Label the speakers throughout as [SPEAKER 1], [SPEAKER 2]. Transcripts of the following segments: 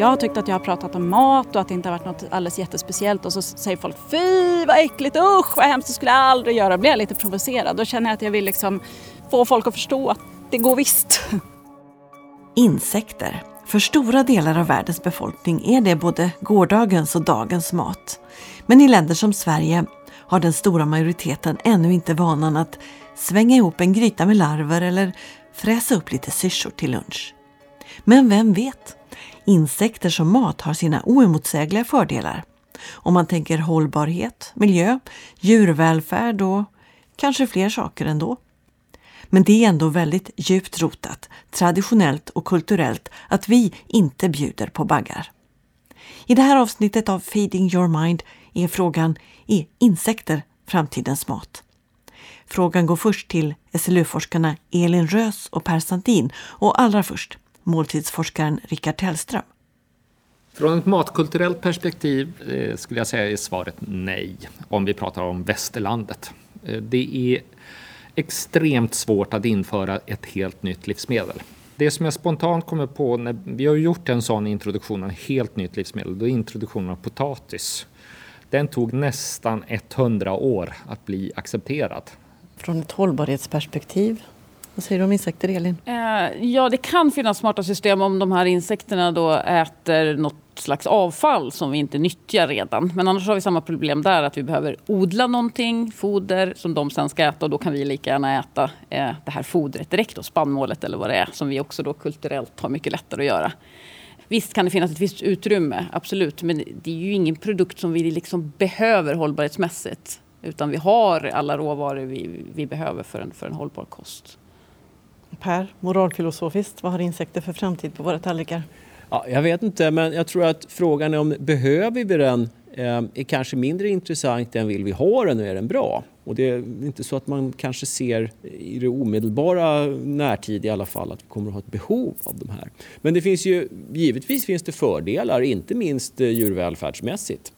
[SPEAKER 1] Jag har tyckt att jag har pratat om mat och att det inte har varit något alldeles jättespeciellt och så säger folk fy vad äckligt, usch vad hemskt, det skulle jag aldrig göra. Då blir jag lite provocerad. Då känner jag att jag vill liksom få folk att förstå att det går visst.
[SPEAKER 2] Insekter. För stora delar av världens befolkning är det både gårdagens och dagens mat. Men i länder som Sverige har den stora majoriteten ännu inte vanan att svänga ihop en gryta med larver eller fräsa upp lite syrsor till lunch. Men vem vet? Insekter som mat har sina oemotsägliga fördelar. Om man tänker hållbarhet, miljö, djurvälfärd och kanske fler saker ändå. Men det är ändå väldigt djupt rotat, traditionellt och kulturellt, att vi inte bjuder på baggar. I det här avsnittet av Feeding your mind är frågan, är insekter framtidens mat? Frågan går först till SLU-forskarna Elin Rös och Per Sandin och allra först måltidsforskaren Rickard Tellström.
[SPEAKER 3] Från ett matkulturellt perspektiv eh, skulle jag säga är svaret nej, om vi pratar om västerlandet. Eh, det är extremt svårt att införa ett helt nytt livsmedel. Det som jag spontant kommer på när vi har gjort en sån introduktion av ett helt nytt livsmedel, då är introduktionen av potatis. Den tog nästan 100 år att bli accepterad.
[SPEAKER 2] Från ett hållbarhetsperspektiv, vad säger du om insekter, Elin?
[SPEAKER 1] Eh, ja, det kan finnas smarta system om de här insekterna då äter något slags avfall som vi inte nyttjar redan. Men annars har vi samma problem där, att vi behöver odla någonting, foder, som de sen ska äta och då kan vi lika gärna äta eh, det här fodret direkt, då, spannmålet eller vad det är, som vi också då kulturellt har mycket lättare att göra. Visst kan det finnas ett visst utrymme, absolut, men det är ju ingen produkt som vi liksom behöver hållbarhetsmässigt. Utan vi har alla råvaror vi, vi behöver för en, för en hållbar kost.
[SPEAKER 2] Per, moralfilosofiskt, vad har insekter för framtid på våra tallrikar?
[SPEAKER 4] Ja, jag vet inte, men jag tror att frågan är om behöver vi den eh, är kanske mindre intressant än vill vi ha den och är den bra? Och det är inte så att man kanske ser i det omedelbara närtid i alla fall att vi kommer att ha ett behov av de här. Men det finns ju, givetvis finns det fördelar, inte minst eh, djurvälfärdsmässigt.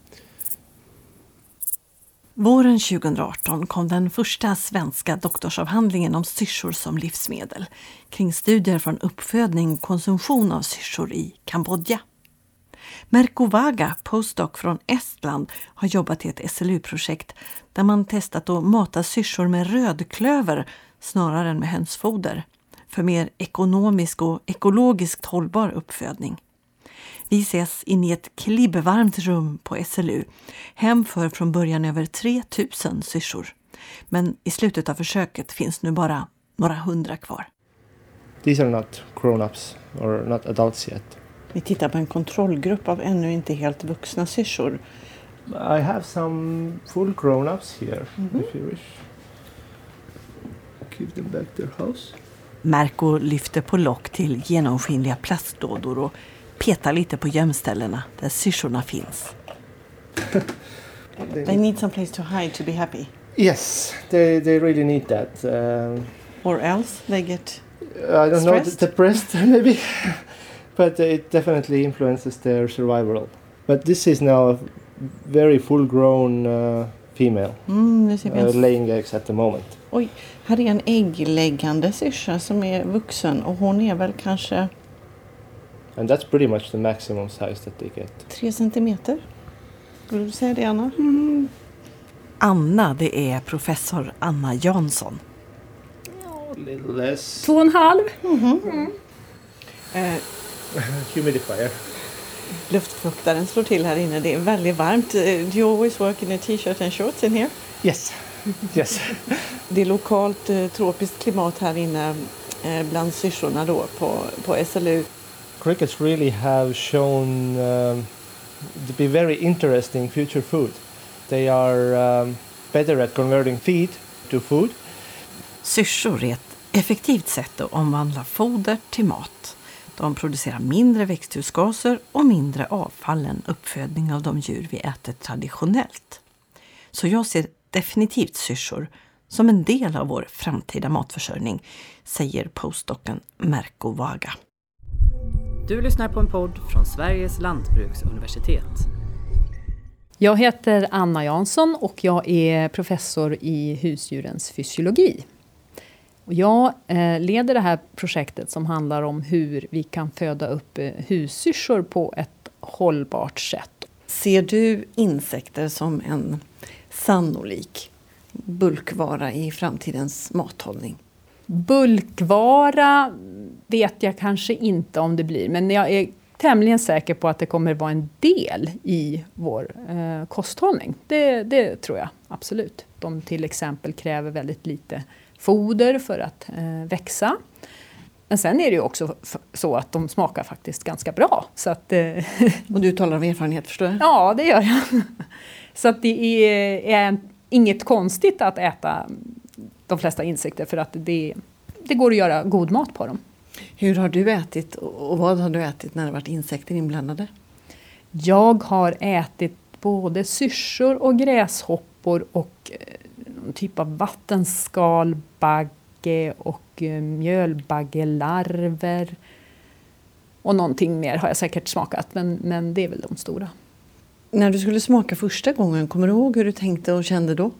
[SPEAKER 2] Våren 2018 kom den första svenska doktorsavhandlingen om syrsor som livsmedel kring studier från uppfödning och konsumtion av syrsor i Kambodja. Merko Vaga, postdoc från Estland, har jobbat i ett SLU-projekt där man testat att mata syrsor med rödklöver snarare än med hönsfoder för mer ekonomisk och ekologiskt hållbar uppfödning. Vi ses inne i ett klibbvarmt rum på SLU. Hem för från början över 3000 syrsor. Men i slutet av försöket finns nu bara några hundra kvar.
[SPEAKER 5] These are not grown-ups or not adults yet.
[SPEAKER 2] Vi tittar på en kontrollgrupp av ännu inte helt vuxna syrsor.
[SPEAKER 5] I have some full grown-ups here mm -hmm. if you wish. Give them back their house.
[SPEAKER 2] Merko lyfter på lock till genomskinliga plastlådor och petar lite på gömställena där syrsorna finns. they need some place to hide to be happy.
[SPEAKER 5] Yes, they, they really need that. Um,
[SPEAKER 2] or else they get
[SPEAKER 5] I don't stressed? know, depressed maybe. but it definitely influences their survival. But this is now a very full-grown uh, female mm, uh, laying eggs at the moment.
[SPEAKER 2] Oj, här är en äggläggande syrsa som är vuxen och hon är väl kanske
[SPEAKER 5] And that's pretty much the maximum size that they get.
[SPEAKER 2] Tre centimeter? Skulle du säga det Anna? Mm. Anna, det är professor Anna Jansson.
[SPEAKER 5] a little less.
[SPEAKER 1] Två och en halv. Mm -hmm. mm.
[SPEAKER 5] Eh, Humidifier.
[SPEAKER 2] Luftfuktaren slår till här inne. Det är väldigt varmt. Eh, do you always work in a t-shirt and shorts in here?
[SPEAKER 5] Yes. yes.
[SPEAKER 2] det är lokalt eh, tropiskt klimat här inne eh, bland syrsorna då på, på SLU
[SPEAKER 5] crickets really have shown um, to be very interesting future food. They are um, better at converting feed to food.
[SPEAKER 2] Syrsor är ett effektivt sätt att omvandla foder till mat. De producerar mindre växthusgaser och mindre avfall än uppfödning av de djur vi äter traditionellt. Så jag ser definitivt syrsor som en del av vår framtida matförsörjning, säger postdocen Merko Vaga.
[SPEAKER 6] Du lyssnar på en podd från Sveriges lantbruksuniversitet.
[SPEAKER 7] Jag heter Anna Jansson och jag är professor i husdjurens fysiologi. Jag eh, leder det här projektet som handlar om hur vi kan föda upp eh, hussyrsor på ett hållbart sätt.
[SPEAKER 2] Ser du insekter som en sannolik bulkvara i framtidens mathållning?
[SPEAKER 7] Bulkvara vet jag kanske inte om det blir, men jag är tämligen säker på att det kommer vara en del i vår eh, kosthållning. Det, det, tror jag absolut. De till exempel kräver väldigt lite foder för att eh, växa. Men sen är det ju också så att de smakar faktiskt ganska bra. Så att, eh,
[SPEAKER 2] Och du talar av erfarenhet förstår jag?
[SPEAKER 7] Ja, det gör jag. Så att det är, är inget konstigt att äta de flesta insekter för att det, det går att göra god mat på dem.
[SPEAKER 2] Hur har du ätit och vad har du ätit när det varit insekter inblandade?
[SPEAKER 7] Jag har ätit både syrsor och gräshoppor och eh, någon typ av vattenskalbagge och eh, mjölbaggelarver. Och någonting mer har jag säkert smakat, men, men det är väl de stora.
[SPEAKER 2] När du skulle smaka första gången, kommer du ihåg hur du tänkte och kände då?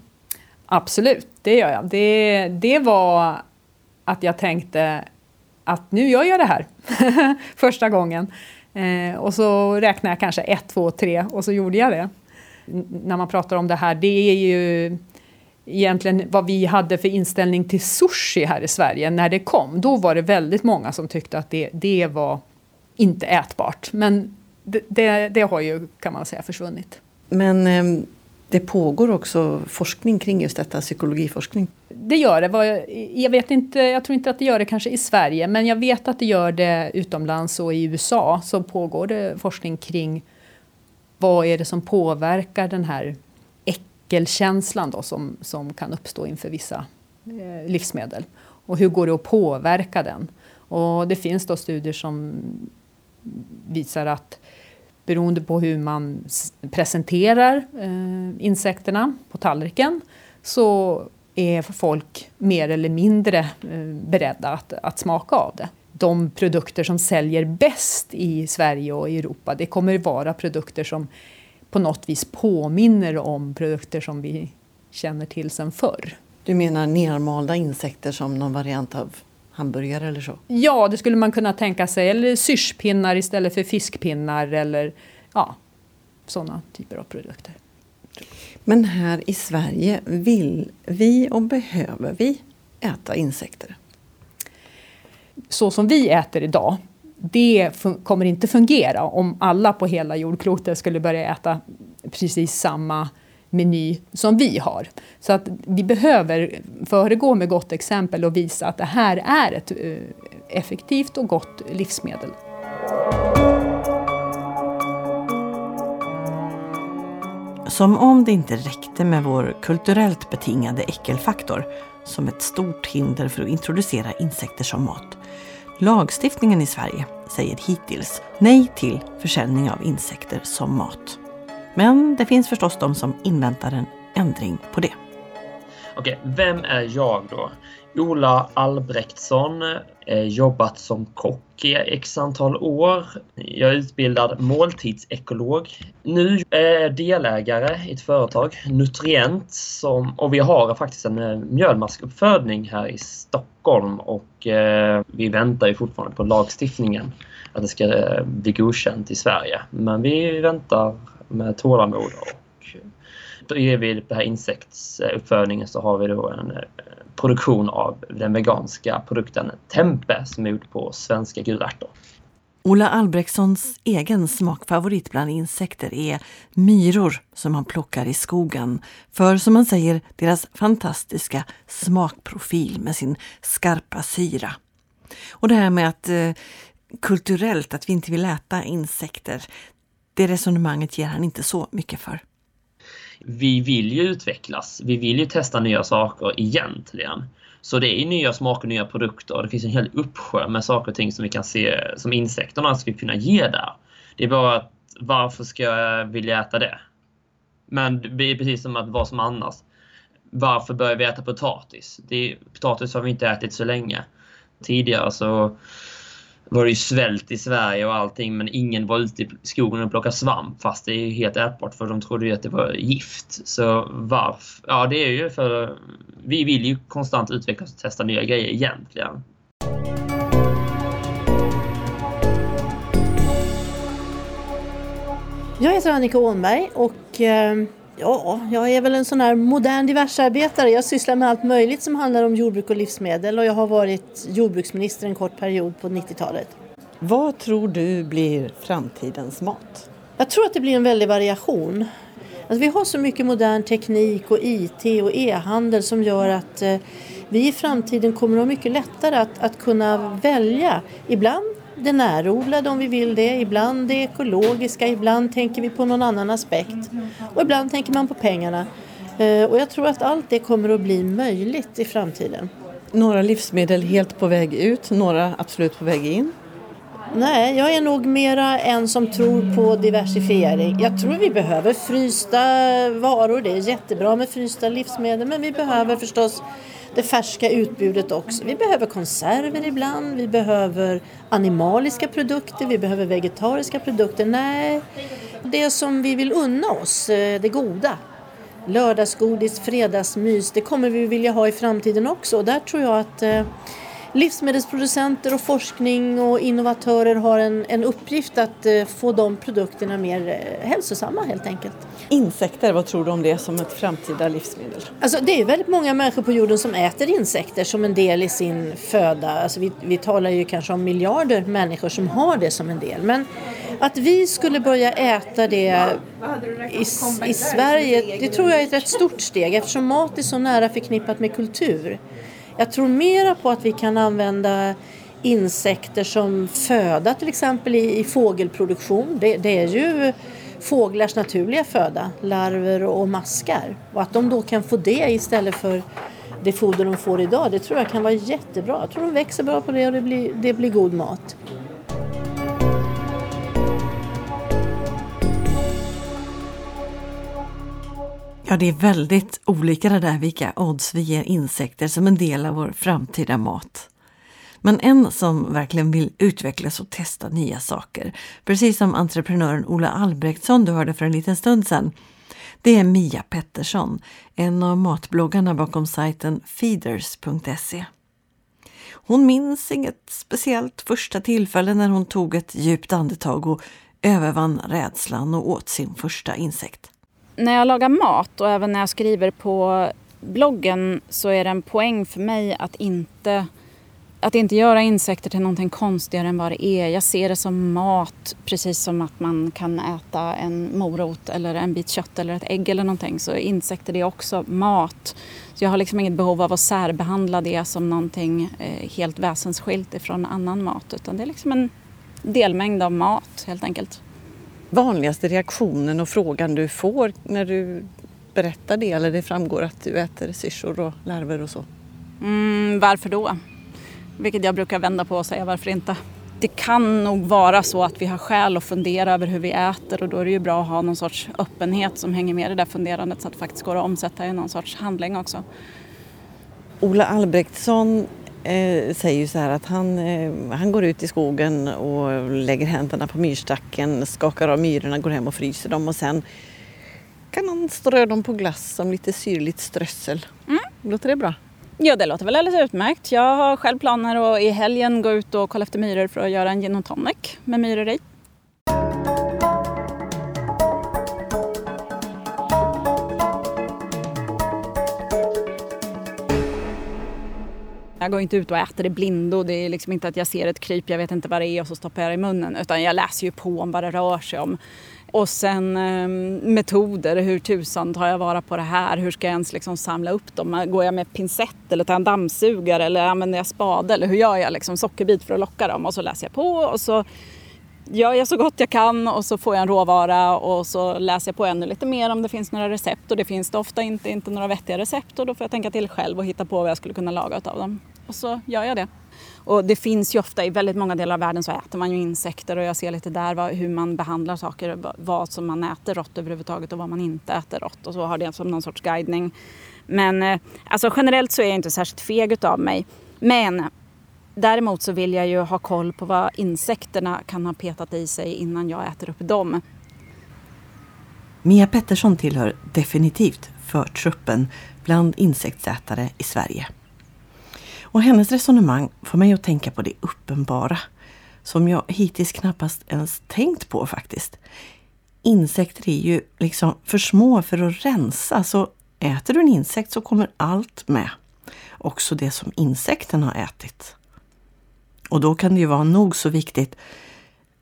[SPEAKER 7] Absolut, det gör jag. Det, det var att jag tänkte att nu gör jag det här första gången. Eh, och så räknade jag kanske ett, två, tre och så gjorde jag det. N när man pratar om det här, det är ju egentligen vad vi hade för inställning till sushi här i Sverige när det kom. Då var det väldigt många som tyckte att det, det var inte ätbart. Men det, det, det har ju, kan man säga, försvunnit.
[SPEAKER 2] Men eh, det pågår också forskning kring just detta, psykologiforskning?
[SPEAKER 7] Det gör det. Jag, vet inte, jag tror inte att det gör det kanske i Sverige, men jag vet att det gör det utomlands och i USA så pågår det forskning kring vad är det som påverkar den här äckelkänslan då som, som kan uppstå inför vissa eh, livsmedel. Och hur går det att påverka den? Och det finns då studier som visar att beroende på hur man presenterar eh, insekterna på tallriken så är folk mer eller mindre eh, beredda att, att smaka av det. De produkter som säljer bäst i Sverige och Europa det kommer vara produkter som på något vis påminner om produkter som vi känner till sedan förr.
[SPEAKER 2] Du menar nermalda insekter som någon variant av hamburgare eller så?
[SPEAKER 7] Ja, det skulle man kunna tänka sig. Eller syrspinnar istället för fiskpinnar eller ja, sådana typer av produkter.
[SPEAKER 2] Men här i Sverige, vill vi och behöver vi äta insekter?
[SPEAKER 7] Så som vi äter idag, det kommer inte fungera om alla på hela jordklotet skulle börja äta precis samma meny som vi har. Så att vi behöver föregå med gott exempel och visa att det här är ett eh, effektivt och gott livsmedel.
[SPEAKER 2] Som om det inte räckte med vår kulturellt betingade äckelfaktor som ett stort hinder för att introducera insekter som mat. Lagstiftningen i Sverige säger hittills nej till försäljning av insekter som mat. Men det finns förstås de som inväntar en ändring på det.
[SPEAKER 8] Okej, vem är jag då? Ola Albrektsson, eh, jobbat som kock i x antal år. Jag är utbildad måltidsekolog. Nu är jag delägare i ett företag, Nutrient, som, och vi har faktiskt en eh, mjölmaskuppfödning här i Stockholm och eh, vi väntar ju fortfarande på lagstiftningen att det ska eh, bli godkänt i Sverige. Men vi väntar med tålamod och då ger vi på den här insektsuppfödningen så har vi då en eh, produktion av den veganska produkten Tempe som är gjord på svenska gulärtor.
[SPEAKER 2] Ola Albrektssons egen smakfavorit bland insekter är myror som han plockar i skogen. För som han säger, deras fantastiska smakprofil med sin skarpa syra. Och det här med att eh, kulturellt, att vi inte vill äta insekter, det resonemanget ger han inte så mycket för
[SPEAKER 8] vi vill ju utvecklas. Vi vill ju testa nya saker egentligen. Så det är nya smaker, nya produkter. Det finns en hel uppsjö med saker och ting som vi kan se som insekterna skulle kunna ge där. Det är bara att varför ska jag vilja äta det? Men det är precis som att vad som annars. Varför börjar vi äta potatis? Det är, potatis har vi inte ätit så länge. Tidigare så var det ju svält i Sverige och allting men ingen var ute i skogen och plockade svamp fast det är ju helt ätbart för de trodde ju att det var gift. Så varför? Ja, det är ju för vi vill ju konstant utvecklas och testa nya grejer egentligen.
[SPEAKER 9] Jag heter Annika Åhnberg och ehm, ja, jag är väl en sån här modern diversarbetare. Jag sysslar med allt möjligt som handlar om jordbruk och livsmedel och jag har varit jordbruksminister en kort period på 90-talet.
[SPEAKER 2] Vad tror du blir framtidens mat?
[SPEAKER 9] Jag tror att det blir en väldig variation. Alltså vi har så mycket modern teknik och IT och e-handel som gör att eh, vi i framtiden kommer att ha mycket lättare att, att kunna välja. Ibland det närodlade om vi vill det, ibland det ekologiska, ibland tänker vi på någon annan aspekt och ibland tänker man på pengarna. Eh, och jag tror att allt det kommer att bli möjligt i framtiden.
[SPEAKER 2] Några livsmedel helt på väg ut, några absolut på väg in?
[SPEAKER 9] Nej, jag är nog mera en som tror på diversifiering. Jag tror vi behöver frysta varor. Det är jättebra med frysta livsmedel men vi behöver förstås det färska utbudet också. Vi behöver konserver ibland, vi behöver animaliska produkter, vi behöver vegetariska produkter. Nej, det som vi vill unna oss, eh, det goda. Lördagsgodis, fredagsmys, det kommer vi vilja ha i framtiden också. Och där tror jag att eh, livsmedelsproducenter och forskning och innovatörer har en, en uppgift att eh, få de produkterna mer eh, hälsosamma helt enkelt.
[SPEAKER 2] Insekter, vad tror du om det som ett framtida livsmedel?
[SPEAKER 9] Alltså, det är väldigt många människor på jorden som äter insekter som en del i sin föda. Alltså, vi, vi talar ju kanske om miljarder människor som har det som en del. Men att vi skulle börja äta det i, i Sverige, det tror jag är ett rätt stort steg eftersom mat är så nära förknippat med kultur. Jag tror mera på att vi kan använda insekter som föda till exempel i, i fågelproduktion. Det, det, är ju fåglars naturliga föda, larver och maskar. Och att de då kan få det istället för det foder de får idag, det tror jag kan vara jättebra. Jag tror de växer bra på det och det blir, det blir god mat. Ja, det är väldigt olika det där vilka odds vi ger insekter som en del av vår framtida mat. Men en som verkligen vill utvecklas och testa nya saker, precis som entreprenören Ola Albrektsson du hörde för en liten stund sedan, det är Mia Pettersson, en av matbloggarna bakom sajten feeders.se. Hon minns inget speciellt första tillfälle när hon tog ett djupt andetag och övervann rädslan och åt sin första insekt
[SPEAKER 10] när jag lagar mat och även när jag skriver på bloggen så är det en poäng för mig att inte, att inte göra insekter till någonting konstigare än vad det är. Jag ser det som mat, precis som att man kan äta en morot eller en bit kött eller ett ägg eller någonting. Så insekter är också mat. Så jag har liksom inget behov av att särbehandla det som någonting eh, helt väsensskilt ifrån annan mat. Utan det är liksom en delmängd av mat helt enkelt
[SPEAKER 2] vanligaste reaktionen och frågan du får när du berättar det eller det framgår att du äter syrsor och larver och så?
[SPEAKER 10] Mm, varför då? Vilket jag brukar vända på och säga varför inte. Det kan nog vara så att vi har skäl att fundera över hur vi äter och då är det ju bra att ha någon sorts öppenhet som hänger med i det där funderandet så att det faktiskt går att omsätta i någon sorts handling också.
[SPEAKER 2] Ola Albrektsson eh, säger ju så här att han, eh, han går ut i skogen och lägger händerna på myrstacken, skakar av myrorna, går hem och fryser dem och sen kan han strö dem på glass som lite syrligt strössel. Mm. Låter det bra?
[SPEAKER 10] Ja, det låter väl alldeles utmärkt. Jag har själv planer att i helgen gå ut och kolla efter myror för att göra en gin och tonic med myror i. Jag går inte ut och äter i blindo. Det är liksom inte att jag ser ett kryp, jag vet inte vad det är och så stoppar jag det i munnen. Utan jag läser ju på om vad det rör sig om. Och sen eh, metoder. Hur tusan tar jag vara på det här? Hur ska jag ens liksom samla upp dem? Går jag med pincett eller tar jag en dammsugare eller använder jag spade? Eller hur gör jag liksom sockerbit för att locka dem? Och så läser jag på och så gör jag så gott jag kan och så får jag en råvara och så läser jag på ännu lite mer om det finns några recept och det finns det ofta inte, inte några vettiga recept och då får jag tänka till själv och hitta på vad jag skulle kunna laga av dem. Och så gör jag det. Och det finns ju ofta, i väldigt många delar av världen så äter man ju insekter och jag ser lite där vad, hur man behandlar saker, vad som man äter rått överhuvudtaget och vad man inte äter rått och så har det som någon sorts guidning. Men eh, alltså generellt så är jag inte särskilt feg utav mig. Men däremot så vill jag ju ha koll på vad insekterna kan ha petat i sig innan jag äter upp dem.
[SPEAKER 2] Mia Pettersson tillhör definitivt förtruppen bland insektsätare i Sverige. Och hennes resonemang får mig att tänka på det uppenbara som jag hittills knappast ens tänkt på faktiskt. Insekter är ju liksom för små för att rensa så äter du en insekt så kommer allt med. Också det som insekten har ätit. Och då kan det ju vara nog så viktigt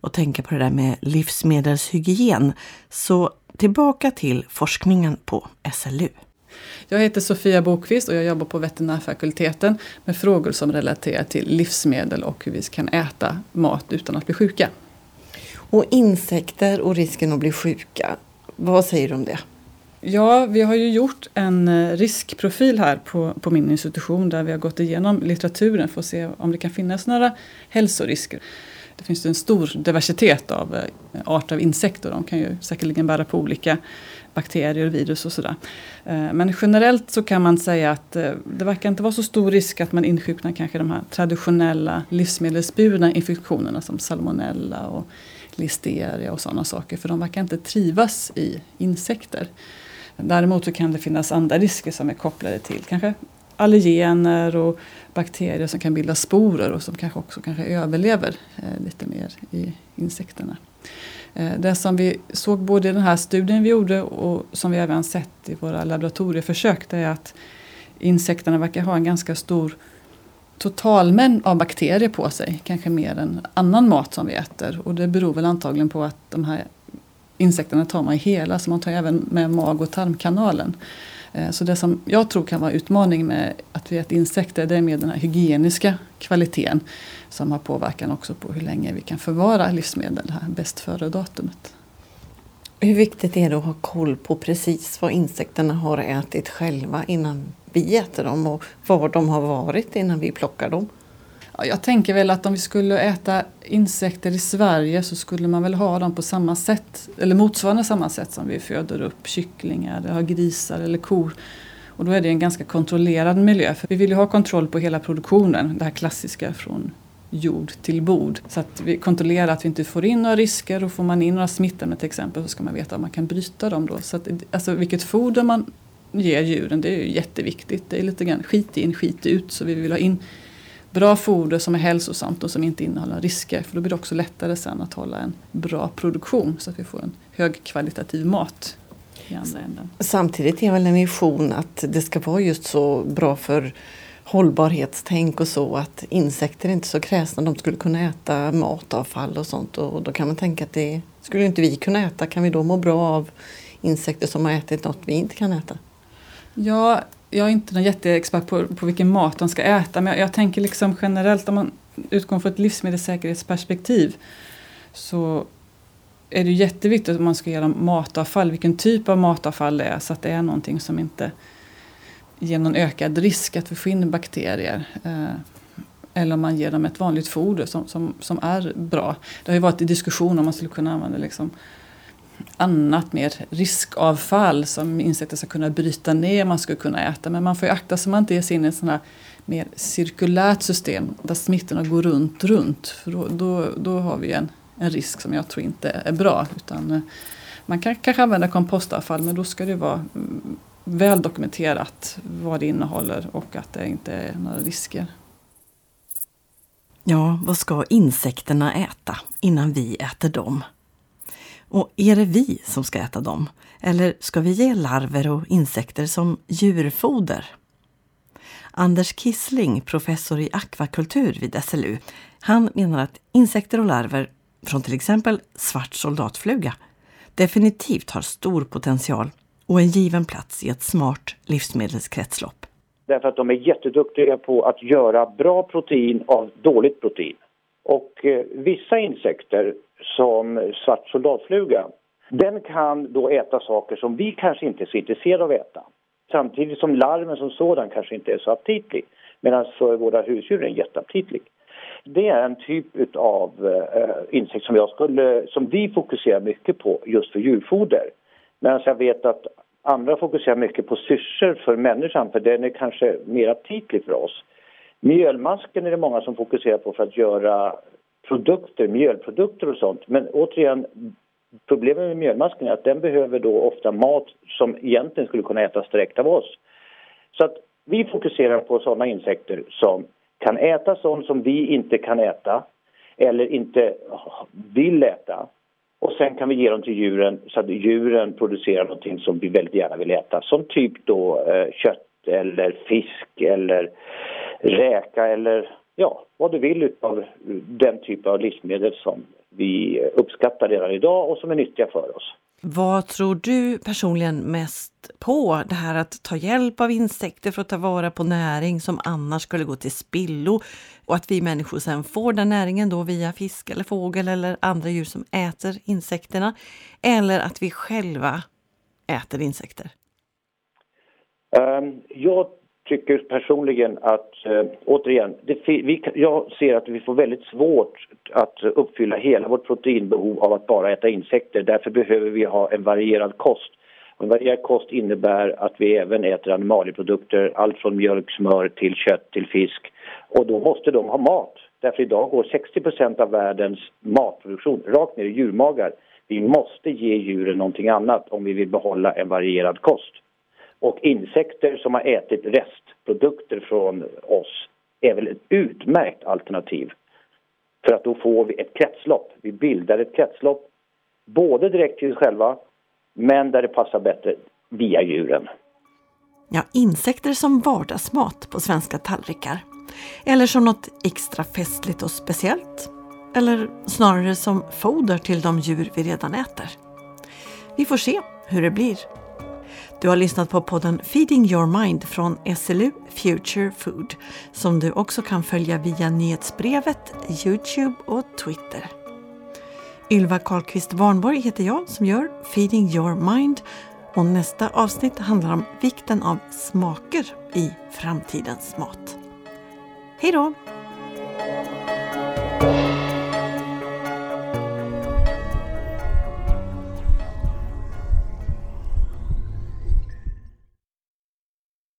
[SPEAKER 2] att tänka på det där med livsmedelshygien. Så tillbaka till forskningen på SLU.
[SPEAKER 11] Jag heter Sofia Bokvist och jag jobbar på veterinärfakulteten med frågor som relaterar till livsmedel och hur vi kan äta mat utan att bli sjuka.
[SPEAKER 2] Och insekter och risken att bli sjuka, vad säger du om det?
[SPEAKER 11] Ja, vi har ju gjort en eh, riskprofil här på, på min institution där vi har gått igenom litteraturen för att se om det kan finnas några hälsorisker. Det finns en stor diversitet av eh, arter av insekter. De kan ju säkerligen bära på olika bakterier och virus och sådär. Eh, men generellt så kan man säga att det verkar inte vara så stor risk att man insjuknar kanske de här traditionella livsmedelsburna infektionerna som salmonella och listeria och sådana saker. För de verkar inte trivas i insekter. Däremot så kan det finnas andra risker som är kopplade till kanske allergener och bakterier som kan bilda sporer och som kanske också kanske överlever eh, lite mer i insekterna. Eh, det som vi såg både i den här studien vi gjorde och som vi även sett i våra laboratorieförsök det är att insekterna verkar ha en ganska stor totalmängd av bakterier på sig. Kanske mer än annan mat som vi äter. Och det beror väl antagligen på att de här insekterna tar man i hela, så man tar även med mag och tarmkanalen. Eh, så det som jag tror kan vara utmaning med att vi äter insekter det är med den här hygieniska kvaliteten som har påverkan också på hur länge vi kan förvara livsmedel, det här bäst före-datumet.
[SPEAKER 2] Hur viktigt är det att ha koll på precis vad insekterna har ätit själva innan vi äter dem och var de har varit innan vi plockar dem?
[SPEAKER 11] Jag tänker väl att om vi skulle äta insekter i Sverige så skulle man väl ha dem på samma sätt, eller motsvarande samma sätt som vi föder upp kycklingar, eller har grisar eller kor. Och då är det en ganska kontrollerad miljö. För vi vill ju ha kontroll på hela produktionen, det här klassiska från jord till bord. Så att vi kontrollerar att vi inte får in några risker och får man in några smittämnen till exempel så ska man veta om man kan bryta dem då. Så att, alltså vilket foder man ger djuren det är ju jätteviktigt. Det är lite grann skit in, skit ut. Så vi vill ha in bra foder som är hälsosamt och som inte innehåller risker. För då blir det också lättare sen att hålla en bra produktion så att vi får en högkvalitativ mat i andra änden.
[SPEAKER 2] Samtidigt är väl en vision att det ska vara just så bra för hållbarhetstänk och så att insekter är inte så kräsna. De skulle kunna äta matavfall och sånt och då kan man tänka att det skulle inte vi kunna äta. Kan vi då må bra av insekter som har ätit något vi inte kan äta?
[SPEAKER 11] Ja, jag är inte någon jätteexpert på, på vilken mat de ska äta men jag, jag tänker liksom generellt om man utgår från ett livsmedelssäkerhetsperspektiv så är det jätteviktigt att man ska ge dem matavfall, vilken typ av matavfall det är så att det är någonting som inte ger någon ökad risk att vi får in bakterier. Eh, eller om man ger dem ett vanligt foder som, som, som är bra. Det har ju varit i diskussion om man skulle kunna använda liksom annat mer riskavfall som insekter ska kunna bryta ner, man ska kunna äta. Men man får ju akta sig så man inte ger sig in i ett mer cirkulärt system där smittorna går runt, runt. För då, då, då har vi en, en risk som jag tror inte är bra. Utan eh, man kan kanske använda kompostavfall men då ska det vara mm, väl dokumenterat vad det innehåller och att det inte är några risker.
[SPEAKER 2] Ja, vad ska insekterna äta innan vi äter dem? Och är det vi som ska äta dem? Eller ska vi ge larver och insekter som djurfoder? Anders Kissling, professor i akvakultur vid SLU, han menar att insekter och larver från till exempel svart soldatfluga definitivt har stor potential och en given plats i ett smart livsmedelskretslopp.
[SPEAKER 12] Därför att de är jätteduktiga på att göra bra protein av dåligt protein. Och eh, vissa insekter som svart soldatfluga, den kan då äta saker som vi kanske inte är så intresserade av att äta. Samtidigt som larven som sådan kanske inte är så aptitlig. Medan för våra husdjur är den jätteaptitlig. Det är en typ av äh, eh, insekt som, jag skulle, som vi fokuserar mycket på just för djurfoder. Medan jag vet att andra fokuserar mycket på syrsor för människan för den är kanske mer aptitlig för oss. Mjölmasken är det många som fokuserar på för att göra produkter, mjölprodukter och sånt. Men återigen, problemet med mjölmasken är att den behöver då ofta mat som egentligen skulle kunna ätas direkt av oss. Så att vi fokuserar på sådana insekter som kan äta sånt som vi inte kan äta eller inte vill äta. Och sen kan vi ge dem till djuren så att djuren producerar någonting som vi väldigt gärna vill äta. Som typ då eh, kött eller fisk eller räka eller ja, vad du vill av den typ av livsmedel som vi uppskattar redan idag och som är nyttiga för oss.
[SPEAKER 2] Vad tror du personligen mest på? Det här att ta hjälp av insekter för att ta vara på näring som annars skulle gå till spillo och att vi människor sen får den näringen då via fisk eller fågel eller andra djur som äter insekterna. Eller att vi själva äter insekter?
[SPEAKER 12] Um, jag tycker personligen att, eh, återigen, det, vi, jag ser att vi får väldigt svårt att uppfylla hela vårt proteinbehov av att bara äta insekter. Därför behöver vi ha en varierad kost. Och en varierad kost innebär att vi även äter animalieprodukter, allt från mjölk, smör till kött till fisk. Och då måste de ha mat. Därför idag går 60% av världens matproduktion rakt ner i djurmagar. Vi måste ge djuren någonting annat om vi vill behålla en varierad kost. Och insekter som har ätit restprodukter från oss är väl ett utmärkt alternativ. För att då får vi ett kretslopp. Vi bildar ett kretslopp både direkt till oss själva men där det passar bättre via djuren.
[SPEAKER 2] Ja, insekter som vardagsmat på svenska tallrikar. Eller som något extra festligt och speciellt. Eller snarare som foder till de djur vi redan äter. Vi får se hur det blir. Du har lyssnat på podden Feeding Your Mind från SLU Future Food som du också kan följa via nyhetsbrevet, Youtube och Twitter. Ylva Karlqvist Warnborg heter jag som gör Feeding Your Mind och nästa avsnitt handlar om vikten av smaker i framtidens mat. Hej då!